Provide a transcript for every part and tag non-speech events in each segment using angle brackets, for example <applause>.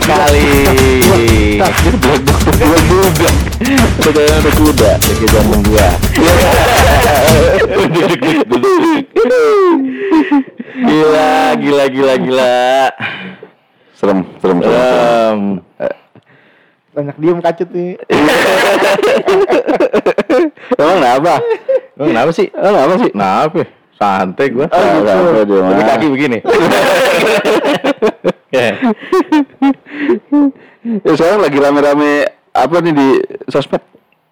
sekali. Dua juga. Sekarang ada kuda. Zaman gua. Gila, gila, gila, gila. Serem, serem, serem. serem. Banyak diem kacut nih. Emang kenapa? Emang kenapa sih? Emang kenapa sih? Kenapa? Santai gua. Oh, gitu. Dia mah? kaki begini. <laughs> Ya. Ya, sekarang lagi rame-rame apa nih di sosmed?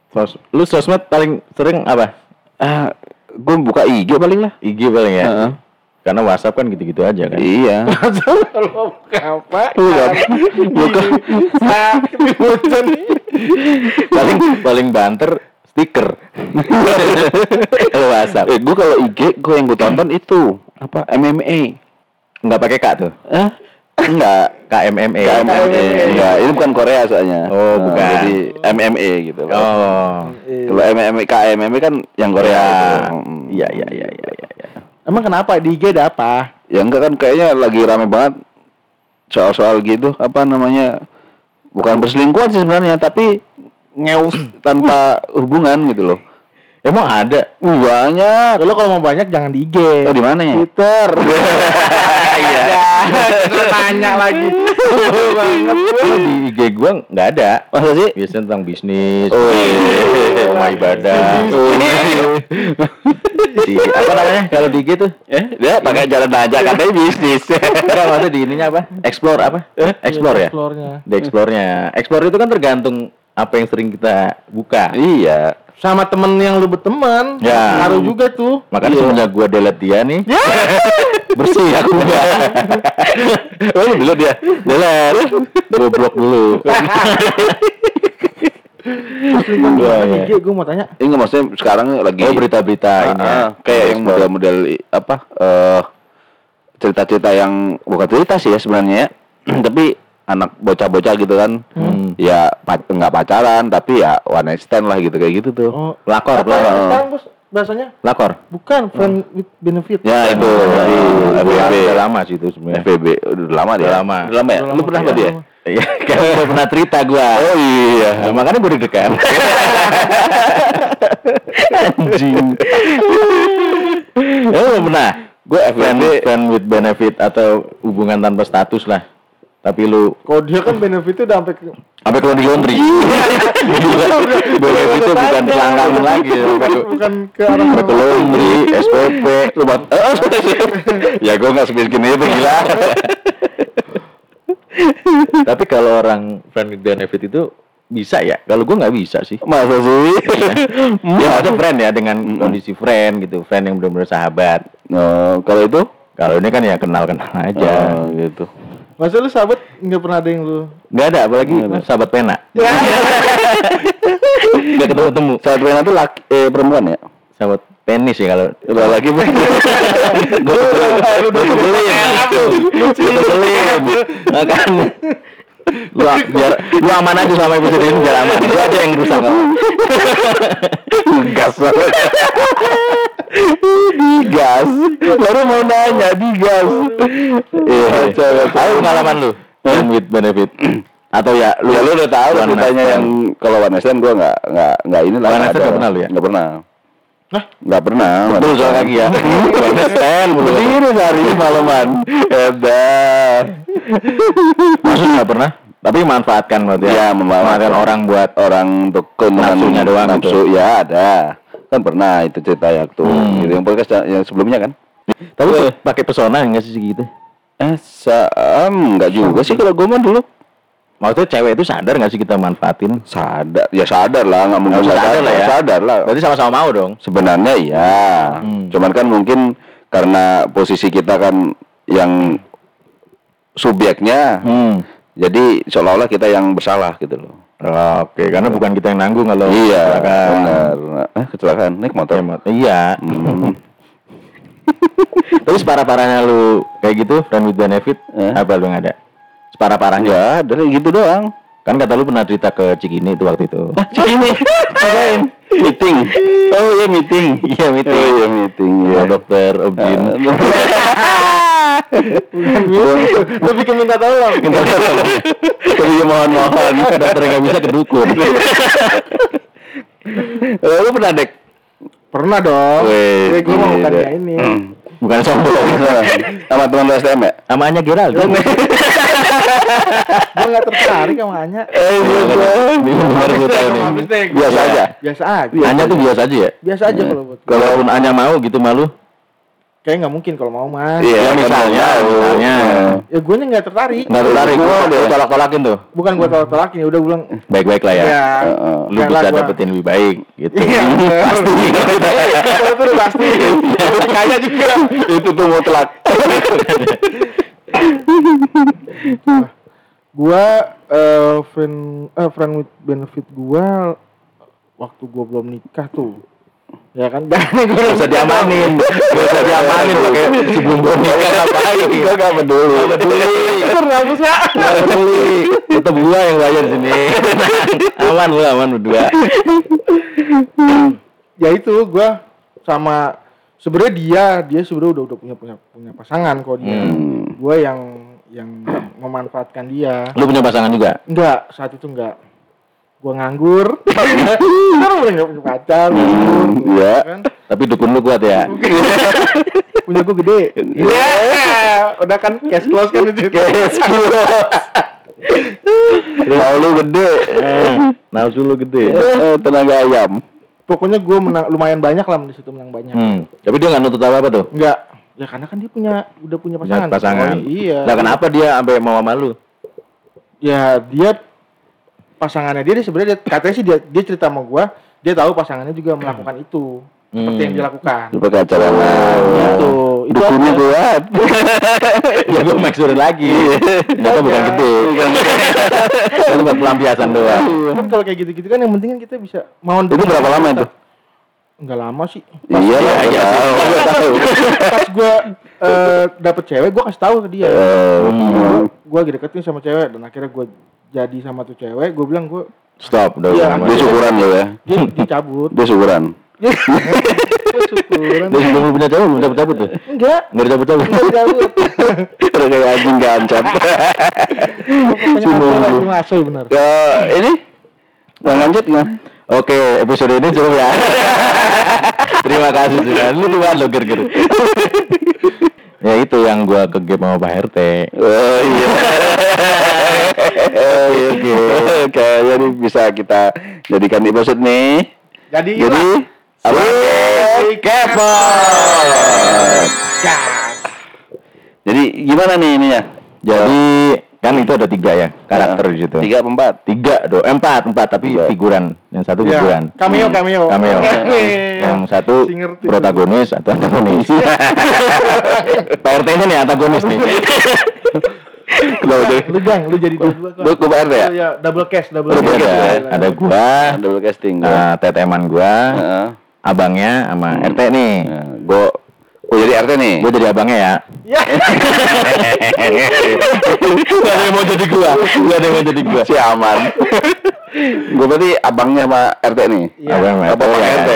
Sos- Lu sosmed paling sering apa? Ah, gue buka IG paling lah. IG paling ya. Heeh. Karena WhatsApp kan gitu-gitu aja kan. Iya. <laughs> Kalau apa? Bukan. <laughs> Paling paling banter stiker. <laughs> Kalau WhatsApp. Eh, gue kalau IG gue yang gue tonton itu apa MMA. Enggak pakai K tuh. Eh? Enggak. KMME. KMME. Enggak, ini bukan Korea soalnya. Oh, Nah, bukan. Jadi MMA gitu. Oh. Kalau MMA KMME kan yang Korea. Ya. gitu. Mm. Iya, iya, iya, iya, iya. iya. Emang kenapa di IG ada apa? Ya enggak kan kayaknya lagi rame banget soal-soal gitu apa namanya bukan berselingkuhan sih sebenarnya tapi ngeus tanpa hubungan gitu loh. Emang ada? Banyak. Lo kalau mau banyak jangan di IG. Oh, di mana ya? Twitter. <laughs> Iya. Terus nanya lagi. Kalau di IG gua nggak ada. Masa sih? Biasanya tentang bisnis, Oh, iya. rumah ibadah. Di, apa namanya kalau di IG tuh? Eh, dia pakai jalan aja katanya bisnis. Enggak maksudnya di ininya apa? Explore apa? Explore ya? Explore-nya. Di explore-nya. Explore itu kan tergantung apa yang sering kita buka. iya. Sama temen yang lu berteman. Ya. Ngaruh juga tuh. Makanya Iya. semenjak gua delete dia nih, Ya. <laughs> bersih aku enggak. <laughs> Oh, dulu dia. delete. Gua blok dulu. Selingkuhan Iya, gimana iya. IG gue mau tanya. Ini nggak maksudnya sekarang lagi Oh, berita-berita Ah, ini ya. ah, kayak yang model-model apa eh cerita-cerita yang bukan cerita sih ya sebenarnya ya. <clears throat> tapi anak bocah-bocah gitu kan Hmm. ya pa- nggak pacaran tapi ya one night stand lah gitu kayak gitu tuh Oh, Lakor, lakor. bos bahasanya? Lakor. Bukan friend with benefit. ya itu di FBB udah lama sih itu sebenarnya. FBB udah lama dia Udah lama. udah lama ya Udah lu lama, pernah iya. nggak dia Iya, kan pernah cerita gua. oh iya Nah, makanya gue deg-degan. <laughs> Anjing. Ya, lu pernah? Gue friend, friend with benefit atau hubungan tanpa status lah. Tapi lu Kalau dia kan benefitnya udah sampai ke sampai <laughs> ke laundry laundry. benefit itu bukan pelanggan lagi. Bukan ke arah sampai ke laundry, SPP. lu buat ya gue nggak semiskin itu gila <laughs> Tapi kalau orang friend with benefit itu bisa ya? Kalau gue nggak bisa sih. masa sih <laughs> Ya ada friend ya dengan kondisi friend gitu, friend yang benar-benar sahabat. nah, kalau itu Kalau ini kan ya kenal-kenal aja. oh, gitu Masa lu sahabat nggak pernah ada yang lu Nggak ada, apalagi sahabat pena. Nggak ketemu-temu. saat Rena tuh laki eh perempuan ya Sahabat penis ya kalau. Udah lagi bu. Gue kebelin. Gue kebelin. Makanya. Lu biar lu aman aja sama episode ini biar aman. Lu aja yang rusak. Gas. Digas. Baru mau nanya digas. Iya. Tahu pengalaman lu? Friend with benefit. Atau ya lu Ya lu udah tahu ceritanya yang kalau one night gua nggak nggak nggak ini lah. One night pernah lu ya? Nggak pernah. Hah? Nggak pernah. Betul soal kaki ya. <laughs> Mulu. Berdiri hari malaman. Edah. Maksud nggak pernah? Tapi manfaatkan berarti Ya, ya. memanfaatkan orang buat orang untuk keuntungan doang nafsu gitu. ya ada kan pernah itu cerita ya tuh Hmm. gitu yang podcast yang sebelumnya kan Tapi pakai pesona enggak sih gitu? eh sa em, nggak juga sih kalau gue mah dulu Maksudnya cewek itu sadar nggak sih kita manfaatin? sadar ya sadar lah nggak mungkin sadar, sadar lah ya. sadar lah Berarti sama-sama mau dong. sebenarnya iya Hmm. cuman kan mungkin karena posisi kita kan yang subjeknya Hmm. Jadi seolah-olah kita yang bersalah gitu loh Oke, karena bukan kita yang nanggung kalau iya kecelakaan. benar eh kecelakaan naik motor Ya. Iya. Hmm. <laughs> Terus parah-parahnya lu kayak gitu friend with benefit Eh? apa lu nggak ada? Separah-parahnya. ya dari gitu doang Kan kata lu pernah cerita ke Cikini itu waktu itu. ini ngapain meeting oh iya meeting Iya, meeting. oh iya meeting Sama ya dokter. Bukan gitu. Lu bikin minta tolong. Minta tolong. Tapi ya mohon-mohon. Dokter nggak bisa ke dukun. <laughs> Eh, Lu pernah dek? Pernah dong. Wih, gue mau bukannya ini. Bukan sombong. Sama teman lu STM ya? Sama Anya Gerald. <laughs> Gue gak tertarik sama Anya. Eh, baru gue tahu nih. Biasa aja. Biasa aja. Anya tuh biasa aja ya. Biasa aja kalau buat gue. Kalaupun Anya mau gitu malu. Kayak nggak mungkin kalau mau mah. Iya, Ya, misalnya, misalnya. Ya gue nya nggak tertarik. Nggak tertarik. Gua Gue deh. tolak-tolakin tuh. Bukan gue tolak-tolakin ya udah bilang. Baik-baik lah ya. Ya. Heeh. Lu bisa dapetin lebih baik gitu. Iya. <laughs> Pasti. Itu udah pasti. Kaya juga. Itu tuh <laughs> Gua eh, friend eh, friend with benefit gua waktu gua belum nikah tuh. Ya kan? Gue Gak usah diamanin. Gak usah diamanin pakai sebelum gue nikah ngapain. Gue gak peduli. Gak peduli. Ya? Gak peduli. Tetep gua yang bayar sini. aman lu aman berdua. Ya itu gua sama sebenarnya dia dia sebenarnya udah udah punya punya punya pasangan kok dia. Hmm. Gua yang yang memanfaatkan dia. Lu punya pasangan juga? Enggak, saat itu enggak. Gua nganggur. <laughs> Sekarang udah enggak punya pacar, nganggur. Iya. Kan? Tapi dukun lu kuat ya? Punya gua gede. Iya. Udah kan cash close kan itu. Cash Mau lu gede. Nafsu lu gede. Eh, Tenaga ayam. Pokoknya gua menang lumayan banyak lah di situ menang banyak. Hmm. Tapi dia nggak nuntut apa apa tuh? Enggak. Ya karena kan dia punya udah punya Punya pasangan. pasangan. Oh, iya. Nah kenapa dia sampai mau sama lu? Ya dia pasangannya dia, dia sebenarnya dia, katanya sih dia dia cerita sama gua, dia tahu pasangannya juga melakukan itu. Seperti Hmm. yang dilakukan. Lu pakai acara lain. Gitu. Itu Dukunnya kuat. <laughs> ya gue make sure lagi. Ternyata bukan gede. <laughs> Itu buat pelampiasan doang. kan kalau kayak gitu-gitu kan yang penting kan kita bisa mau Itu berapa lama itu? Enggak lama sih. Iya, Iya, iya, iya. Gua tahu. Pas gua eh, dapet cewek, gua kasih tahu ke dia. Gua, gua lagi deketin sama cewek dan akhirnya gua jadi sama tuh cewek, gua bilang gua Stop, udah Iya, udah. Dia syukuran lu ya. dia dicabut. Dia syukuran. Syukuran. Dia sebelum lu punya cewek belum dapet dapet tuh? Enggak, Nggak dapet dapet. enggak dicabut. Udah kayak anjing lah, gua ngaso benar. Ke ini Bang lanjut gimana? Oke, episode ini cukup ya. <laughs> Terima kasih sudah. Lu tuh lo ger-ger. <laughs> ya itu yang gua ke game sama Pak RT. Oh iya. <laughs> Oke, oke. Jadi bisa kita jadikan episode nih. Jadi, Jadi apa? Kepot. Jadi gimana nih ininya? Jadi kan itu ada tiga ya karakter di situ. Tiga apa empat? Tiga do, eh, empat empat tapi Tiga. figuran. Yang satu Ya, figuran. cameo, cameo. Cameo. Cameo. Yang satu Si ngerti. protagonis atau antagonis. <laughs> RT ini nih antagonis nih. <laughs> Kenapa tuh? Lu bang, lu jadi dua Lu ke PRT ya? ya? double cash, double Double cash. cash, ada, ya. ada gua, Double casting gua. uh, teteman gua, Heeh. Abangnya sama RT nih. Nah, Gua gua jadi RT nih. Gua jadi abangnya ya. Ya. Gak ada yang mau jadi gua. Gak ada yang mau jadi gua. Si aman. gua berarti abangnya sama RT nih. Iya. Abang sama Apa RT. Pak RT?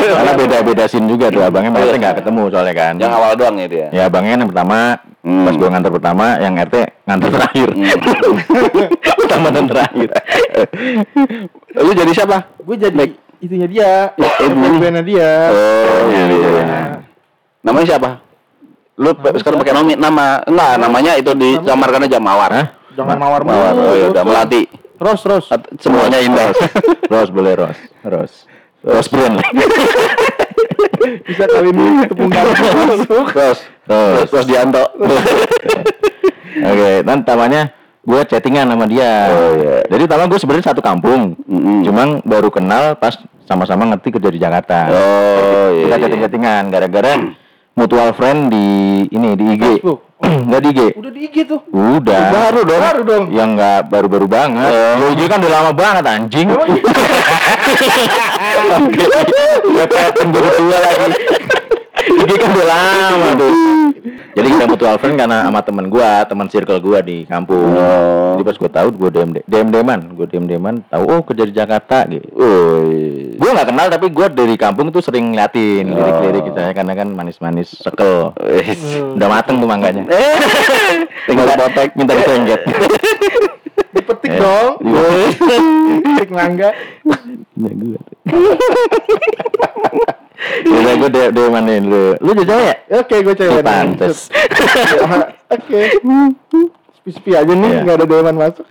Karena beda-beda scene juga tuh. Abangnya sama RT nggak ketemu soalnya kan. Yang awal doang ya dia. Ya abangnya yang pertama, Hmm. pas gua nganter pertama, yang RT nganter terakhir. <laughs> pertama dan terakhir. Lu jadi siapa? Gue jadi itunya dia, ini. bandnya dia. Oh, iya, iya. Namanya siapa? Lu pe- sekarang pakai nomi nama enggak namanya itu disamarkan aja Mawar. Hah? Jangan mawar Mawar. Oh iya, udah melati. Terus terus. At- Semuanya indah. Ros boleh Ros. Ros. Ros brand. <laughs> Bisa kali ini tepung. Terus, terus, terus Dianto. <laughs> Oke, dan tamanya gue chattingan sama dia. Oh, iya. Jadi pertama gue sebenarnya satu kampung. Mm-mm. Cuman baru kenal pas sama-sama ngerti kerja di Jakarta. Oh iya. Kita iya. chatting-chattingan gara-gara mutual friend di ini di IG. Facebook. <clears throat> Enggak di IG. Udah di IG tuh. Udah. Baru dong. Baru dong. Yang enggak baru-baru banget. Oh. Di IG kan udah lama banget anjing. <laughs> Oke. Baru tua lagi. IG kan udah lama tuh. Jadi kita mutual friend karena sama temen gua, teman circle gua di kampung. Oh. Jadi pas gua tahu gua DM DM deman, gua DM deman, tahu oh kerja di Jakarta gitu. Woi. Gua nggak kenal tapi gua dari kampung tuh sering ngeliatin lirik-lirik gitu ya karena kan manis-manis sekel. Udah mateng tuh mangganya. Tinggal potek minta disengget. <laughs> Dipetik Eh. dong. Iya. <laughs> Petik mangga. Ya gua. <laughs> Udah gua DM demanin lu. Lu jadi cewek ya? Oke, gue cewek. Pantes. <laughs> Oke. Sepi-sepi aja nih, Iya. nggak ada dewan masuk.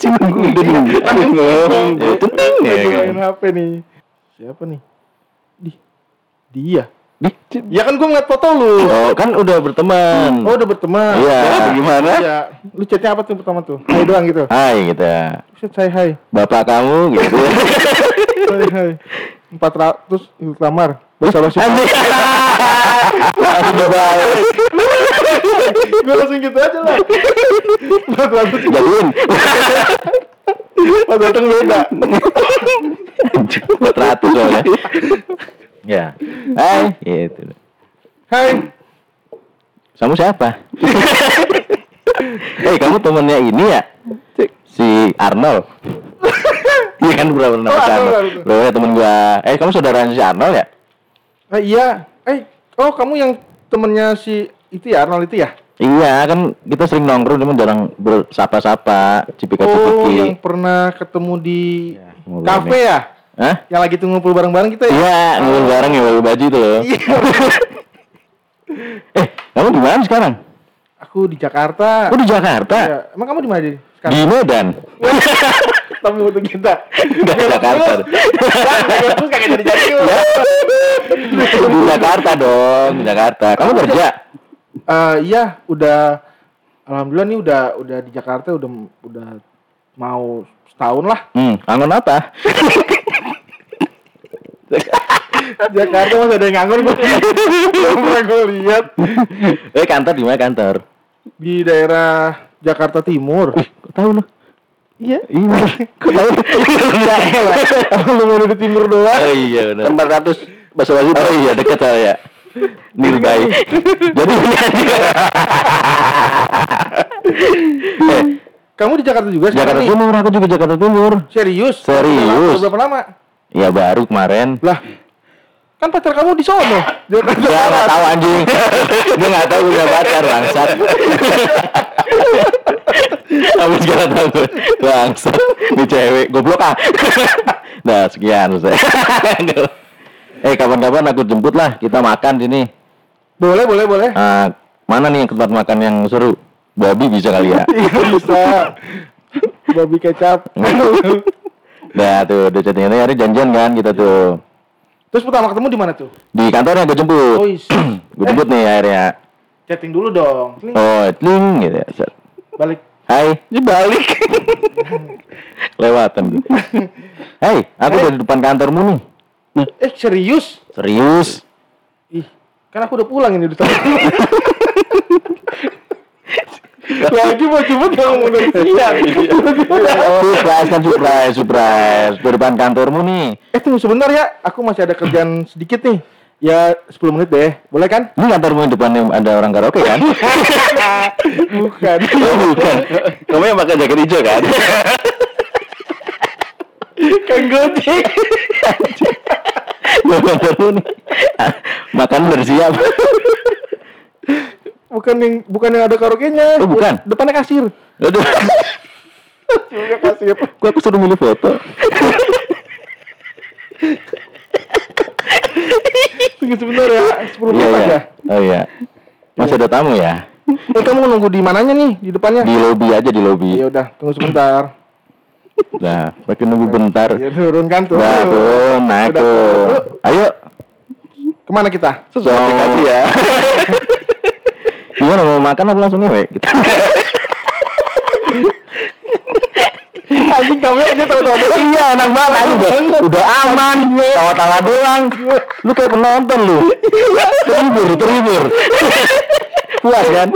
Cuma gua udah ngomong. Ya, tenang ya. Kan. main HP nih. Siapa nih? Di dia. Di, Ya kan gue ngeliat foto lu. Oh, kan udah berteman. Oh udah berteman. Iya. Ya, Gimana? Iya. Lu chatnya apa tuh pertama tuh? Hai doang gitu. Hai gitu. Set saya hai. Bapak kamu gitu. Hai hai. Empat ratus itu kamar. Bahasa basi. Anjing. Udah balik. gue langsung gitu aja lah. Empat ratus. Jadiin. Pas datang beda. Empat ratus soalnya. Ya. Hai. Gitu. Hai. Kamu siapa? Hei, <laughs> kamu temennya ini ya? Si Arnold. <laughs> Iya kan berapa nama Oh, Arnold. Loh, ya temen gua. Eh, kamu saudaranya si Arnold ya? Ah, iya. Eh, oh kamu yang temennya si itu ya Arnold itu ya? Iya, kan kita sering nongkrong cuma jarang bersapa-sapa, cipika Oh, yang pernah ketemu di mau kafe ya? Hah? Yang lagi tuh ngumpul bareng-bareng kita ya? Iya, ngumpul bareng ya pakai baju tuh. Iya. <laughs> eh, kamu di mana sekarang? Aku di Jakarta. Oh di Jakarta. Iya. Emang kamu di mana di Di sekarang? Medan. <laughs> Tamu untuk kita. Enggak di Jakarta. Terus kagak jadi jadi. di Jakarta dong, di Jakarta. Kamu kerja? Eh, iya, udah alhamdulillah nih udah udah di Jakarta udah udah mau setahun lah. Hmm, kangen apa? <laughs> Jakarta masih ada yang nganggur gue. Belum pernah gue lihat eh kantor di mana kantor? di daerah Jakarta Timur. Kok tahu lu? Iya. Iya. Kok tahu? Lu mau di timur doang. Oh iya benar. Empat ratus bahasa basi. Oh iya dekat saya. Nirgai. Jadi <laughs> eh, Kamu di Jakarta juga sekarang Jakarta? Timur, aku juga Jakarta Timur. Serius? Serius. Berapa lama? Ya baru kemarin. Lah, kan pacar kamu di sono. <laughs> Dia nggak tahu anjing. <laughs> Dia nggak tahu punya pacar bangsat. <laughs> Kamu sekarang tahu bangsat. Ini cewek goblok ah. Nah sekian selesai. eh kapan-kapan aku jemput lah kita makan sini. Boleh, boleh, boleh. Ah, mana nih tempat makan yang seru? Babi bisa kali ya. Iya bisa. Babi kecap. Nah tuh udah chatting hari janjian kan kita tuh Terus pertama ketemu di mana tuh? di kantornya gue jemput. Oh, <clears throat> gue jemput nih akhirnya. Chatting dulu dong. Nih, Oh, tling gitu ya. Balik. Hai, ini balik. <laughs> Lewatan. Hai, aku udah di depan kantormu nih. Eh, serius? Serius? Ih, kan aku udah pulang ini udah <laughs> Lagi mau jemput kamu udah siap. Surprise kan surprise, surprise. Di depan kantormu nih. Eh tunggu sebentar ya, aku masih ada kerjaan sedikit nih. Ya 10 menit deh, boleh kan? Ini kantormu di depannya ada orang karaoke kan? Bukan. <laughs> oh, bukan. Kamu yang pakai jaket hijau kan? Kan gojek. Di kantormu nih. Makan udah siap. Bukan yang bukan yang ada karaoke-nya. Oh, bukan? Depannya kasir. Aduh, Depannya kasir. kok aku suruh milih foto? Tunggu sebentar ya, 10 menit Iya, aja. iya. Oh iya. Masih ada tamu ya? Eh kamu nunggu di mananya nih? Di depannya? Di lobi aja di lobi. Ya udah, tunggu sebentar. Nah, makin nunggu bentar. Ya turun kan tuh. Nah, tuh, naik tuh. Ayo. Ke mana kita? Sesuai aplikasi ya. Gimana mau makan apa langsung ngewe? Gitu. Anjing kamu aja tahu-tahu iya, enak banget. Udah, udah aman. Tawa-tawa doang. Lu kayak penonton lu. Terhibur, terhibur. Puas kan?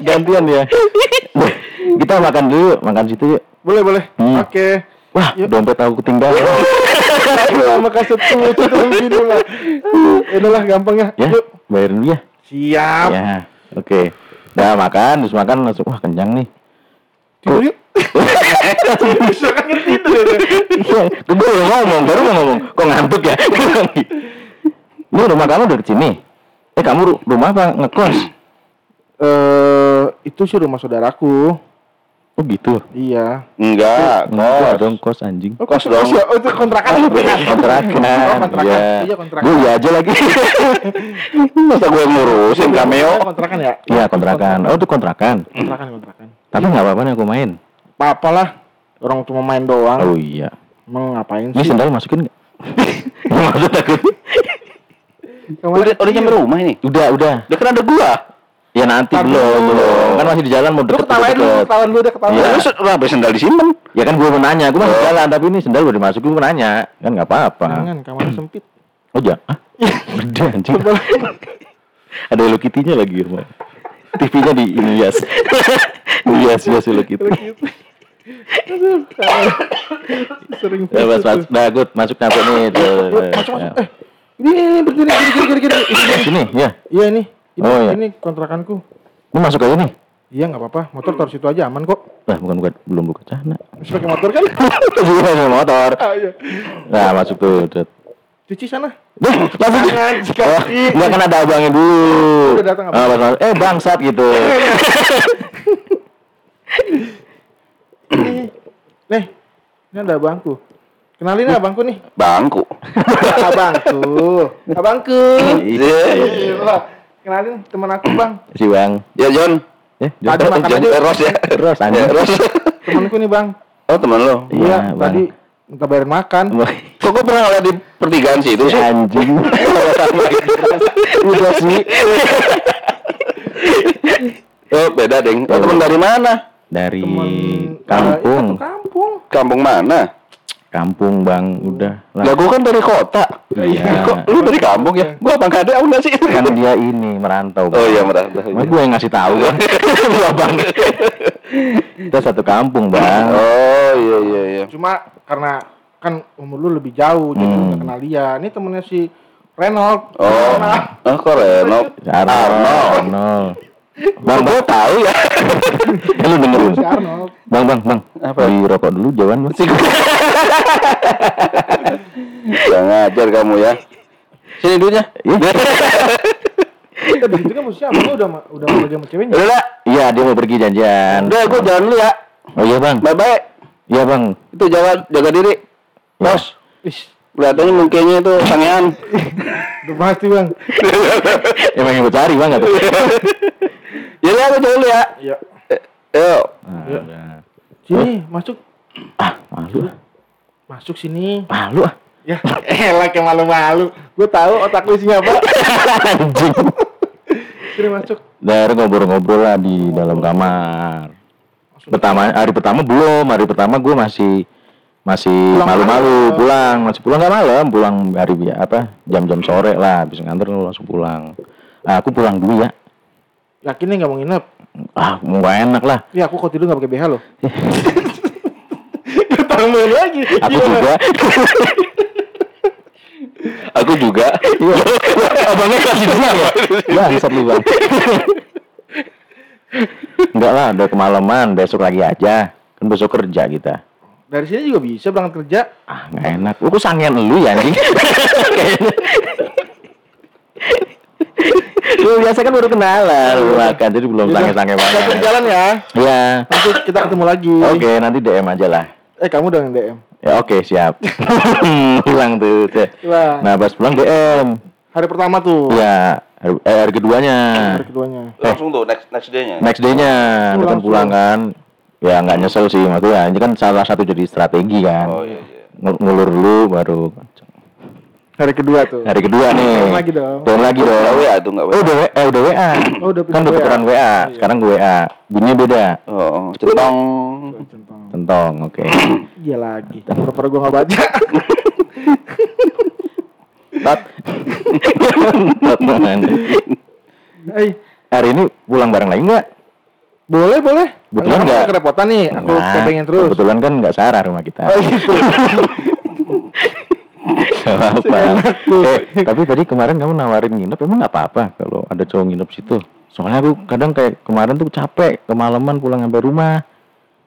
Gantian ya. Kita makan dulu, makan situ yuk. Boleh, boleh. Hmm. Oke. Wah, dompet aku ketinggalan. <laughs> Sama lucu tuh gini lah. Ini lah gampang ya. Ya, Yuk. bayarin dulu ya. Siap. Ya, oke. Nah, makan, terus makan langsung wah kenyang nih. Tidur yuk. <laughs> Bisa kan ngerti itu. Iya, gue baru ngomong, baru mau ngomong. Kok ngantuk ya? <laughs> Ini rumah kamu dekat sini. Eh, kamu ru- rumah apa? Ngekos? Eh, itu sih rumah saudaraku. Oh gitu. Iya. Enggak, Enggak kos. dong kos anjing. Oh, Kos kos dong. ya? Oh, itu kontrakan. <laughs> Kontrakan. Oh, kontrakan. Iya. Iya, kontrakan. Gue iya aja lagi. <laughs> Masa gue ngurusin Oh, cameo? kontrakan ya? Iya kontrakan. Oh itu kontrakan. Kontrakan, kontrakan. Tapi nggak apa-apa nih aku main. Apa lah. Orang cuma main doang. Oh iya. Emang ngapain Ini sih? sendal masukin nggak? <laughs> Maksud aku. Udah, udah nyampe rumah ini. Udah udah. Udah kan ada gua. Ya nanti Tapi belum dulu. belum. Kan masih di jalan mau Lu deket ketawain dulu, deket. ketawain dulu deh, ketawain. Iya. Terus kenapa sendal disimpan? Ya kan gue mau nanya, gue masih di jalan tapi ini sendal udah dimasukin gue mau nanya, kan nggak apa-apa. Jangan, kamarnya sempit. Oh ya, beda anjing. Ada Hello Kitty-nya lagi rumah. TV-nya di ini hias. Hias hias Hello Kitty. Aduh, sering Ya mas, mas, nah good, masuk nyampe nih. masuk, Ya. masuk. Eh, ini, ini, berdiri, gini. Ini, Sini, ya. Iya, ini. Ini, Oh, iya. ini kontrakanku. Ini masuk aja nih. Iya, nggak apa-apa. Motor taruh situ aja, aman kok. Nah, bukan bukan belum buka cana. Masih pakai motor kan? Gue masuk motor. Ah, iya. Nah, masuk tuh. Dut. Cuci sana. Duh, langsung Jangan, Oh, enggak kan ada abangnya dulu. Udah datang abang. Ah, masuk, eh bangsat gitu. Nih, <laughs> nih, ini ada abangku. Kenalin abangku nih. Bangku. abangku. <laughs> Abangku. Iya. Kenalin teman aku, Bang. si Bang. Ya John. Ya, Tadi Jom. makan John aja. eh, Ros ya. Ros, anjing. Ya, Ros. Temanku nih, Bang. Oh teman lo. Iya, Iya, Bang. tadi minta bayarin makan. Kok gue pernah ngeliat di pertigaan situ Si sih? anjing. Udah sih. Oh beda deng. Oh teman dari mana? Dari Temen kampung. Eh, satu kampung. Kampung mana? Kampung, Bang. Udah. Lah gue kan dari kota. Iya. Kok lu dari kampung ya? Gue abang kade enggak sih? Kan dia ini merantau. Oh iya merantau. Mas gue yang ngasih tahu kan. Lu Bang. <laughs> Kita satu kampung, Bang. Oh iya iya iya. Cuma karena kan umur lu lebih jauh, jadi Hmm. lu nggak kenal dia. Ini temennya si Renold. Oh, Nah, oh kok Reno? Arnold. Arnold. Bang, gue tahu ya. <laughs> lu dengerin. si Arnold. Bang, bang, bang. Apa? Beli rokok dulu, jauhan, Bang. <laughs> Jangan ngajar kamu ya. Sini duitnya. <laughs> Kita begitu kan maksudnya abangnya udah ma- udah mau sama ceweknya. Udah. Iya, dia mau pergi janjian. Udah gue jalan dulu ya. Oh iya, Bang. Bye bye. Iya, Bang. Itu jaga jaga diri. Bos. Ih, Kelihatannya mukanya itu sangean. udah pasti bang. Emang yang gue cari, Bang, atau? Jadi aku jalan dulu ya. Iya. Eh, Yuk. Nah, Iya. Sini masuk, Ah, malu ah. masuk sini. Malu ah. Ya, <laughs> elah kayak malu-malu. Gue tahu otak lu isinya apa. <laughs> Anjing. Sini masuk. Dari ngobrol-ngobrol lah di dalam kamar. Pertama hari pertama belum, hari pertama gue masih masih malu-malu pulang, masih pulang nggak malam, pulang hari apa jam-jam sore lah, habis nganter langsung pulang. Nah, aku pulang dulu ya. Yakin nih nggak mau nginep? Ah, mau gak enak lah. Iya, aku kok tidur nggak pakai BH loh. <laughs> Tambahin lagi. Aku Iya. juga. Aku juga. Iya. Abangnya kasih dulu ya. Bangsat lu bang. Enggak lah, udah kemalaman, besok lagi aja. Kan besok kerja kita. Dari sini juga bisa berangkat kerja. Ah, nggak enak. Lu kok sangen lu ya anjing? <laughs> Lu biasa kan baru kenalan, lu makan, jadi belum sange-sange Kita banget. jalan ya. Iya. Nanti kita ketemu lagi. Oke, nanti DM aja lah. Eh kamu udah nge-DM. Ya oke, siap. <laughs> Pulang tuh. Pulang. Nah, pas pulang DM. Hari pertama tuh. Ya, hari, eh, hari keduanya. Hari keduanya. Langsung tuh next next day-nya. Next day-nya, Oh, kan pulang kan. Ya nggak nyesel sih, maksudnya ini kan salah satu jadi strategi kan. Oh iya iya. Ngul- Ngulur dulu baru Hari kedua tuh. hari kedua nih. DM lagi dong. DM lagi dong. Enggak WA tuh enggak Oh WA. udah WA, udah WA. Oh, udah kan udah tukeran WA. WA. Sekarang gue WA. Bunyinya beda. Oh, centong. Centang. Tentong, oke. Iya lagi. Pura-pura gua nggak baca. Tat. Tat, man. Eh, Hari ini pulang bareng lagi nggak? boleh boleh. Kebetulan Kamu nggak? kerepotan nih. Aku Nah, kepengen terus. Kebetulan kan nggak sarah rumah kita. Oh gitu. Gak apa-apa. eh, tapi tadi kemarin kamu nawarin nginep, emang nggak apa-apa kalau ada cowok nginep situ. Soalnya aku kadang kayak kemarin tuh capek, kemalaman pulang sampai rumah.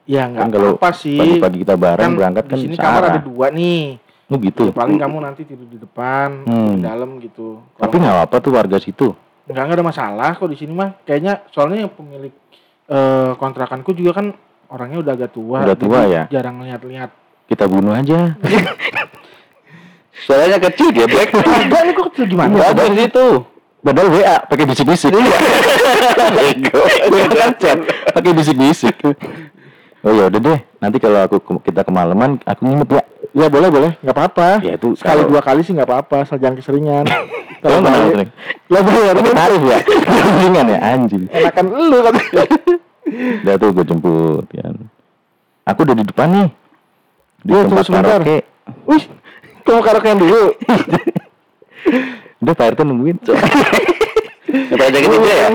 Ya Kan nggak kalau apa sih. Pagi-pagi kita bareng berangkat kan di sini kamar ada dua nih. Oh gitu. Ya, paling kamu nanti tidur di depan, Hmm. di dalam gitu. Kalau Tapi nggak apa-apa tuh warga situ. nggak nggak ada masalah kok di sini mah. Kayaknya soalnya yang pemilik eh, kontrakanku juga kan orangnya udah agak tua. Udah tua ya? Jarang lihat-lihat. Kita bunuh aja. <laughs> Suaranya kecil ya, Black. <laughs> Ada nih kok kecil gimana? Iya, ada di situ. Padahal WA pakai bisik-bisik. <laughs> Bego. Gue kan chat pakai bisik-bisik. Oh ya udah deh, nanti kalau aku ke- kita kemalaman, aku nginep ya. Ya boleh boleh, nggak apa-apa. Ya itu Sekali kalau- dua kali sih nggak apa-apa, asal jangan keseringan. <laughs> Kalau nggak sering. Lah bayar ini tarif ya. Ringan ya anjing. enakan lu kan. Udah tuh gue jemput ya. Aku udah di depan nih. Di tunggu tempat sebentar. karaoke. Wih, kamu karaokean dulu. Udah Pak RT nungguin. Kita ajakin aja ya.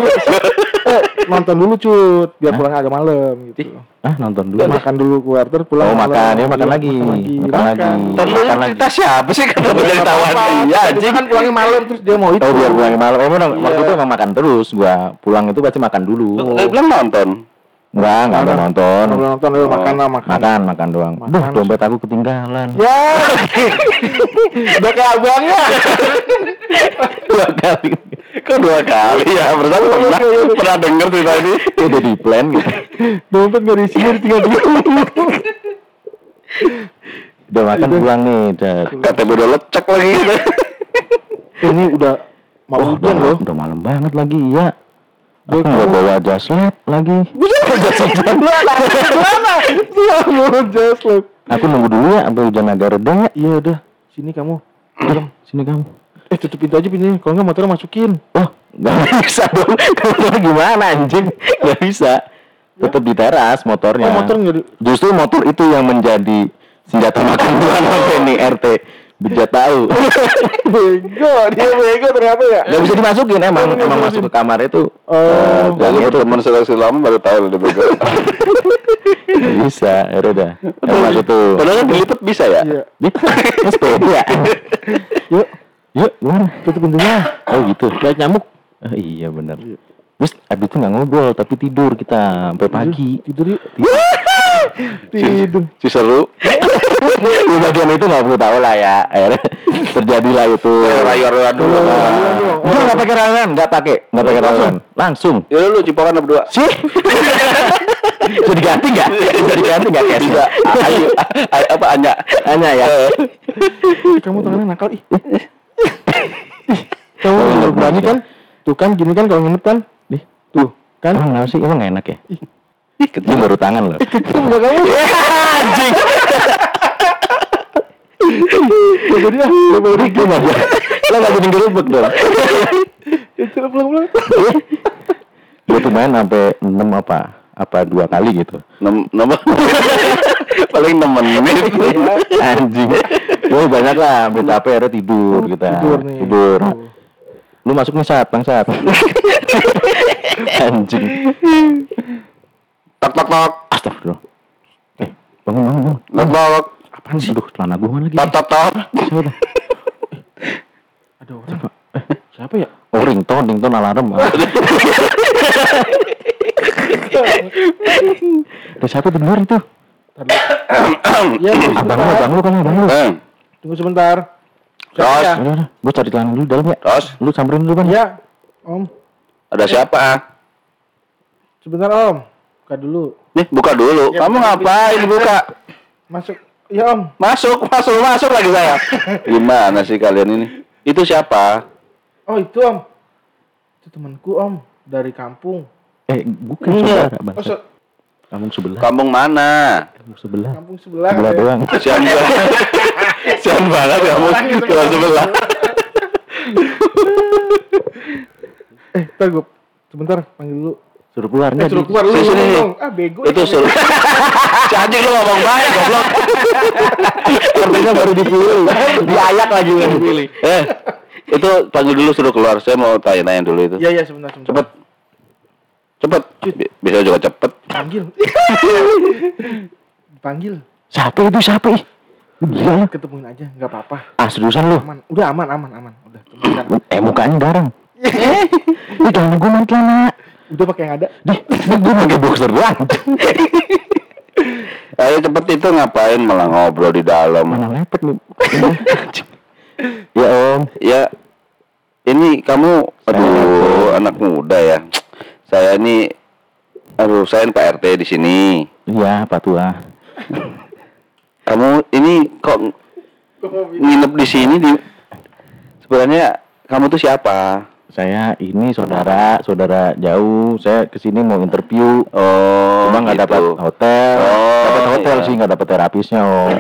eh, nonton dulu cut, biar pulang agak malam gitu. ah nonton dulu. deh. Makan dulu keluar terus pulang. Oh malam. makan, ya makan Iya, lagi. Makan lagi. Makan lagi. Cerita siapa sih kenapa jadi tawan? Iya, Dia kan pulangnya malam terus dia mau itu. Oh biar pulang malam. Emang Iya. waktu itu emang makan terus. Gua pulang itu pasti makan dulu. Lu bilang nonton. Enggak, enggak ada nonton. Kalau nonton Oh. makan lah makan. Makan, makan doang. Makan. Duh, dompet aku ketinggalan. Ya. <laughs> Udah kayak abangnya. Dua kali. Kok dua kali ya? Berarti pernah pernah denger cerita ini. Udah di plan gitu. Dompet gak diisi tinggal dulu. Udah makan pulang nih, udah. KTP udah lecek lagi. Ini udah mau Oh, udah, loh. udah malam banget lagi, iya. Aku nggak bawa jas lab lagi. Gimana? Ya mau. Aku nunggu dulu ya sampai hujan agak reda ya. Iya udah. Sini kamu. Dalam. <clears throat> Sini kamu. Eh tutup pintu aja pintunya. Kalau nggak motornya masukin. Oh, nggak bisa dong. Kamu gimana anjing? Nggak bisa. Tetap di teras motornya. Oh motor nggak di. Justru motor itu yang menjadi senjata makan tuan sampai nih RT. Bija tahu. <laughs> Bego, dia bego ternyata ya. Gak bisa dimasukin emang, emang masuk ke kamar itu. Oh, eh, gangnya itu teman seleksi lama baru tahu udah bego. <laughs> bisa. Ya udah. Emang itu. Padahal kan dilipet bisa ya? Iya. Mas beda. Yuk, Yuk, gimana? tutup pintunya. Oh gitu. Lihat nyamuk. Oh, iya benar. Terus abis itu nggak ngobrol tapi tidur kita sampai pagi. Tidur yuk. <laughs> Tidur. Si seru. <laughs> Di bagian itu nggak perlu tahu lah ya. Akhirnya terjadilah itu. Rayor dulu. Enggak nggak pakai rangan, nggak pakai, nggak pakai rangan. Langsung. Ya lu cipokan berdua. Sih. <laughs> Bisa diganti nggak? Bisa diganti nggak cash? Bisa. Ayo, ayo, apa Anya? Hanya ya. Ih, Kamu tangannya nakal ih. Kamu berani kan? Tuh kan gini kan kalau nginep kan? Kan? emang kenapa sih? Emang nggak enak ya? Itu baru tangan loh. Itu enggak kamu. Anjing. Ya jadi lah. Ya baru Lo nggak lo nggak jadi dong. Itu lah pulang-pulang. Gue tuh main sampai 6 apa? Apa dua kali gitu. Nem, nomor paling 6 menit. Anjing. Oh banyak lah, ambil capek akhirnya tidur kita. Tidur nih. Tidur. Lu masuk saat, bang saat. <laughs> Anjing. Tok tok tok. Astagfirullah. Eh, bangun bangun bangun. Tok tok. Apaan sih? Aduh, celana gua mana lagi? Tok tok tok. Siapa dah? Ada orang. Eh, siapa ya? Oh, ringtone, ringtone alarm. Ada siapa di luar itu? <coughs> Ya, tunggu Abang lu, abang lu kan, abang lu. Eh, Tunggu sebentar. Tos. Ya? Gua cari celana dulu dalam ya. Tos. Lu samperin dulu, Bang. Ya, Om. Ada siapa? Sebentar Om. Buka dulu. Nih, buka dulu. Ya, Kamu buka. ngapain buka? Masuk. Ya Om. Masuk, masuk, masuk lagi saya. <laughs> Gimana sih kalian ini? Itu siapa? Oh itu Om. Itu temanku Om. Dari kampung. Eh, bukan Iya. saudara, Bang. Oh, se- Kampung sebelah. Kampung mana? Kampung sebelah. kampung sebelah. Sebelah ya. doang. <laughs> Sian banget. Sian banget kamu. Sebelah sebelah. <laughs> Eh, ntar gue sebentar panggil dulu. Suruh keluar Eh, suruh keluar lu dong. Ah, bego. Itu suruh. <laughs> Si anjing lu ngomong banyak goblok. Artinya baru dipilih. Diayak lagi yang dipilih. Eh, itu panggil dulu suruh keluar. Saya mau tanya-tanya dulu itu. Iya, iya, sebentar, sebentar. Cepet. Cepet. Bi- Bisa juga cepet. Panggil. <laughs> Panggil. Siapa itu siapa ih? Gila lu. Ketemuin aja, nggak apa-apa. Ah seriusan lu? Aman. Udah aman, aman, aman. Udah. Eh mukanya garang. Lu <laughs> jangan gue main celana. Udah pakai yang ada. Dih, gue pakai boxer doang. <laughs> Ayo cepet itu ngapain malah ngobrol di dalam. Mana lepet nih. ya om. Ya, ini kamu, aduh, anak muda ya. Saya ini, aduh, saya Pak RT di sini. Iya, Pak Tua. <laughs> Kamu ini kok nginep di sini di sebenarnya kamu tuh siapa? Saya ini saudara, saudara jauh. Saya ke sini mau interview. Oh, Cuma nggak gitu. dapat hotel. Oh, dapat hotel iya. sih, nggak dapat terapisnya om. <laughs>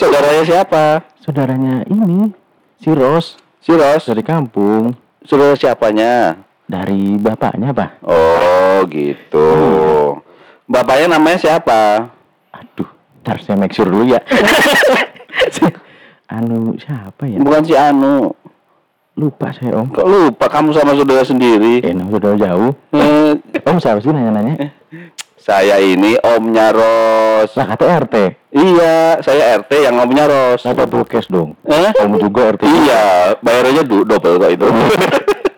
Saudaranya siapa? Saudaranya ini, si Ros Si Ros. dari kampung. Saudara siapanya? Dari bapaknya apa? Oh, gitu. Bapaknya namanya siapa? Aduh, ntar saya make sure dulu ya. <laughs> anu siapa ya? Bukan si Anu. Lupa saya om. Kok lupa kamu sama saudara sendiri? Eh, nah, sudah jauh. Eh, Om siapa sih nanya-nanya? Saya ini omnya Ros. Lah kata RT. Iya, saya RT yang omnya Ros. Saya double cash dong. Eh? Om juga RT. Iya, bayarnya du double kok itu.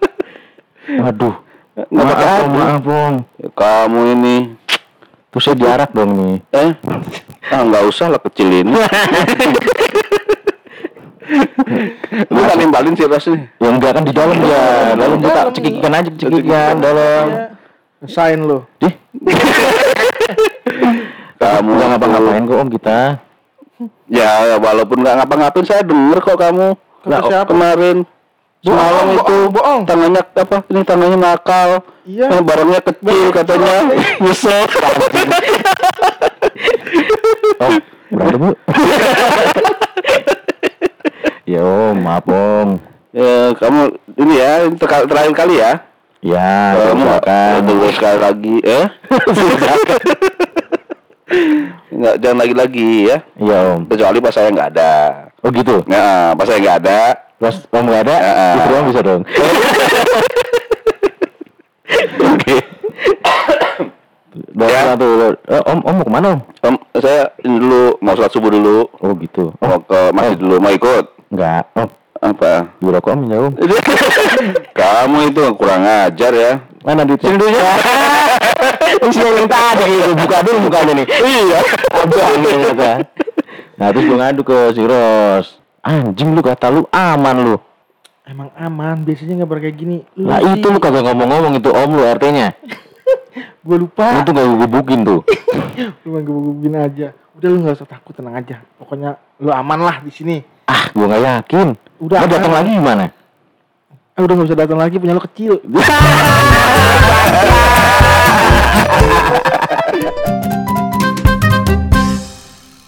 <laughs> Waduh. Nggak Maaf, om, apa. maaf, om. Kamu ini, Terus saya diarak dong nih. eh? Ah, nggak usah lah kecil ini. <laughs> Lu kan nimbalin si Ros nih. Ya enggak kan di dalam ya. Dalam kita cekikan aja cekikan dalam. Ngesain lu. Dih, <laughs> Kamu nggak ngapa-ngapain kok om kita. Ya, walaupun nggak ngapa-ngapain saya denger kok kamu. Kata Nah, siapa? kemarin semalam itu bohong, tangannya apa? Ini tangannya nakal. Iya. Eh, barangnya kecil katanya. Nyesel. Om, berantem yuk. ya om, maaf om. ya, kamu ini ya, terakhir kali ya. Ya, kamu silakan. tunggu sekali lagi, eh? <laughs> Nggak, jangan lagi-lagi ya. Iya om. Kecuali pas saya nggak ada. Oh gitu. Nah, pas saya nggak ada, Pas om nggak ada, Ya, istri om bisa dong. <laughs> Oke. Udah Ya. satu. Eh, om, om mau ke mana om? om, saya ini dulu mau sholat subuh dulu, Oh gitu. Oh, mau ke masjid dulu, mau ikut. enggak. Om, Apa? rokok om ya om. Itu kurang ajar ya. Mana duitnya? Sini duitnya. <laughs> Isi yang tadi itu buka dulu mukanya nih. Iya. Abang ternyata. Nah terus gue ngadu ke si Ros. Anjing lu kata lu aman lu. Emang aman, biasanya nggak pernah kayak gini. Lu Lah sih, itu lu kagak ngomong-ngomong itu om lu RT-nya. <laughs> Gua lupa. Lu tuh gak gue gebukin tuh. <laughs> Lu main gebugin aja. Udah lu nggak usah takut, tenang aja. Pokoknya lu aman lah di sini. Ah, gue gak yakin. Udah, Mau datang lagi gimana? Ah, udah nggak usah datang lagi, punya lu kecil. <laughs>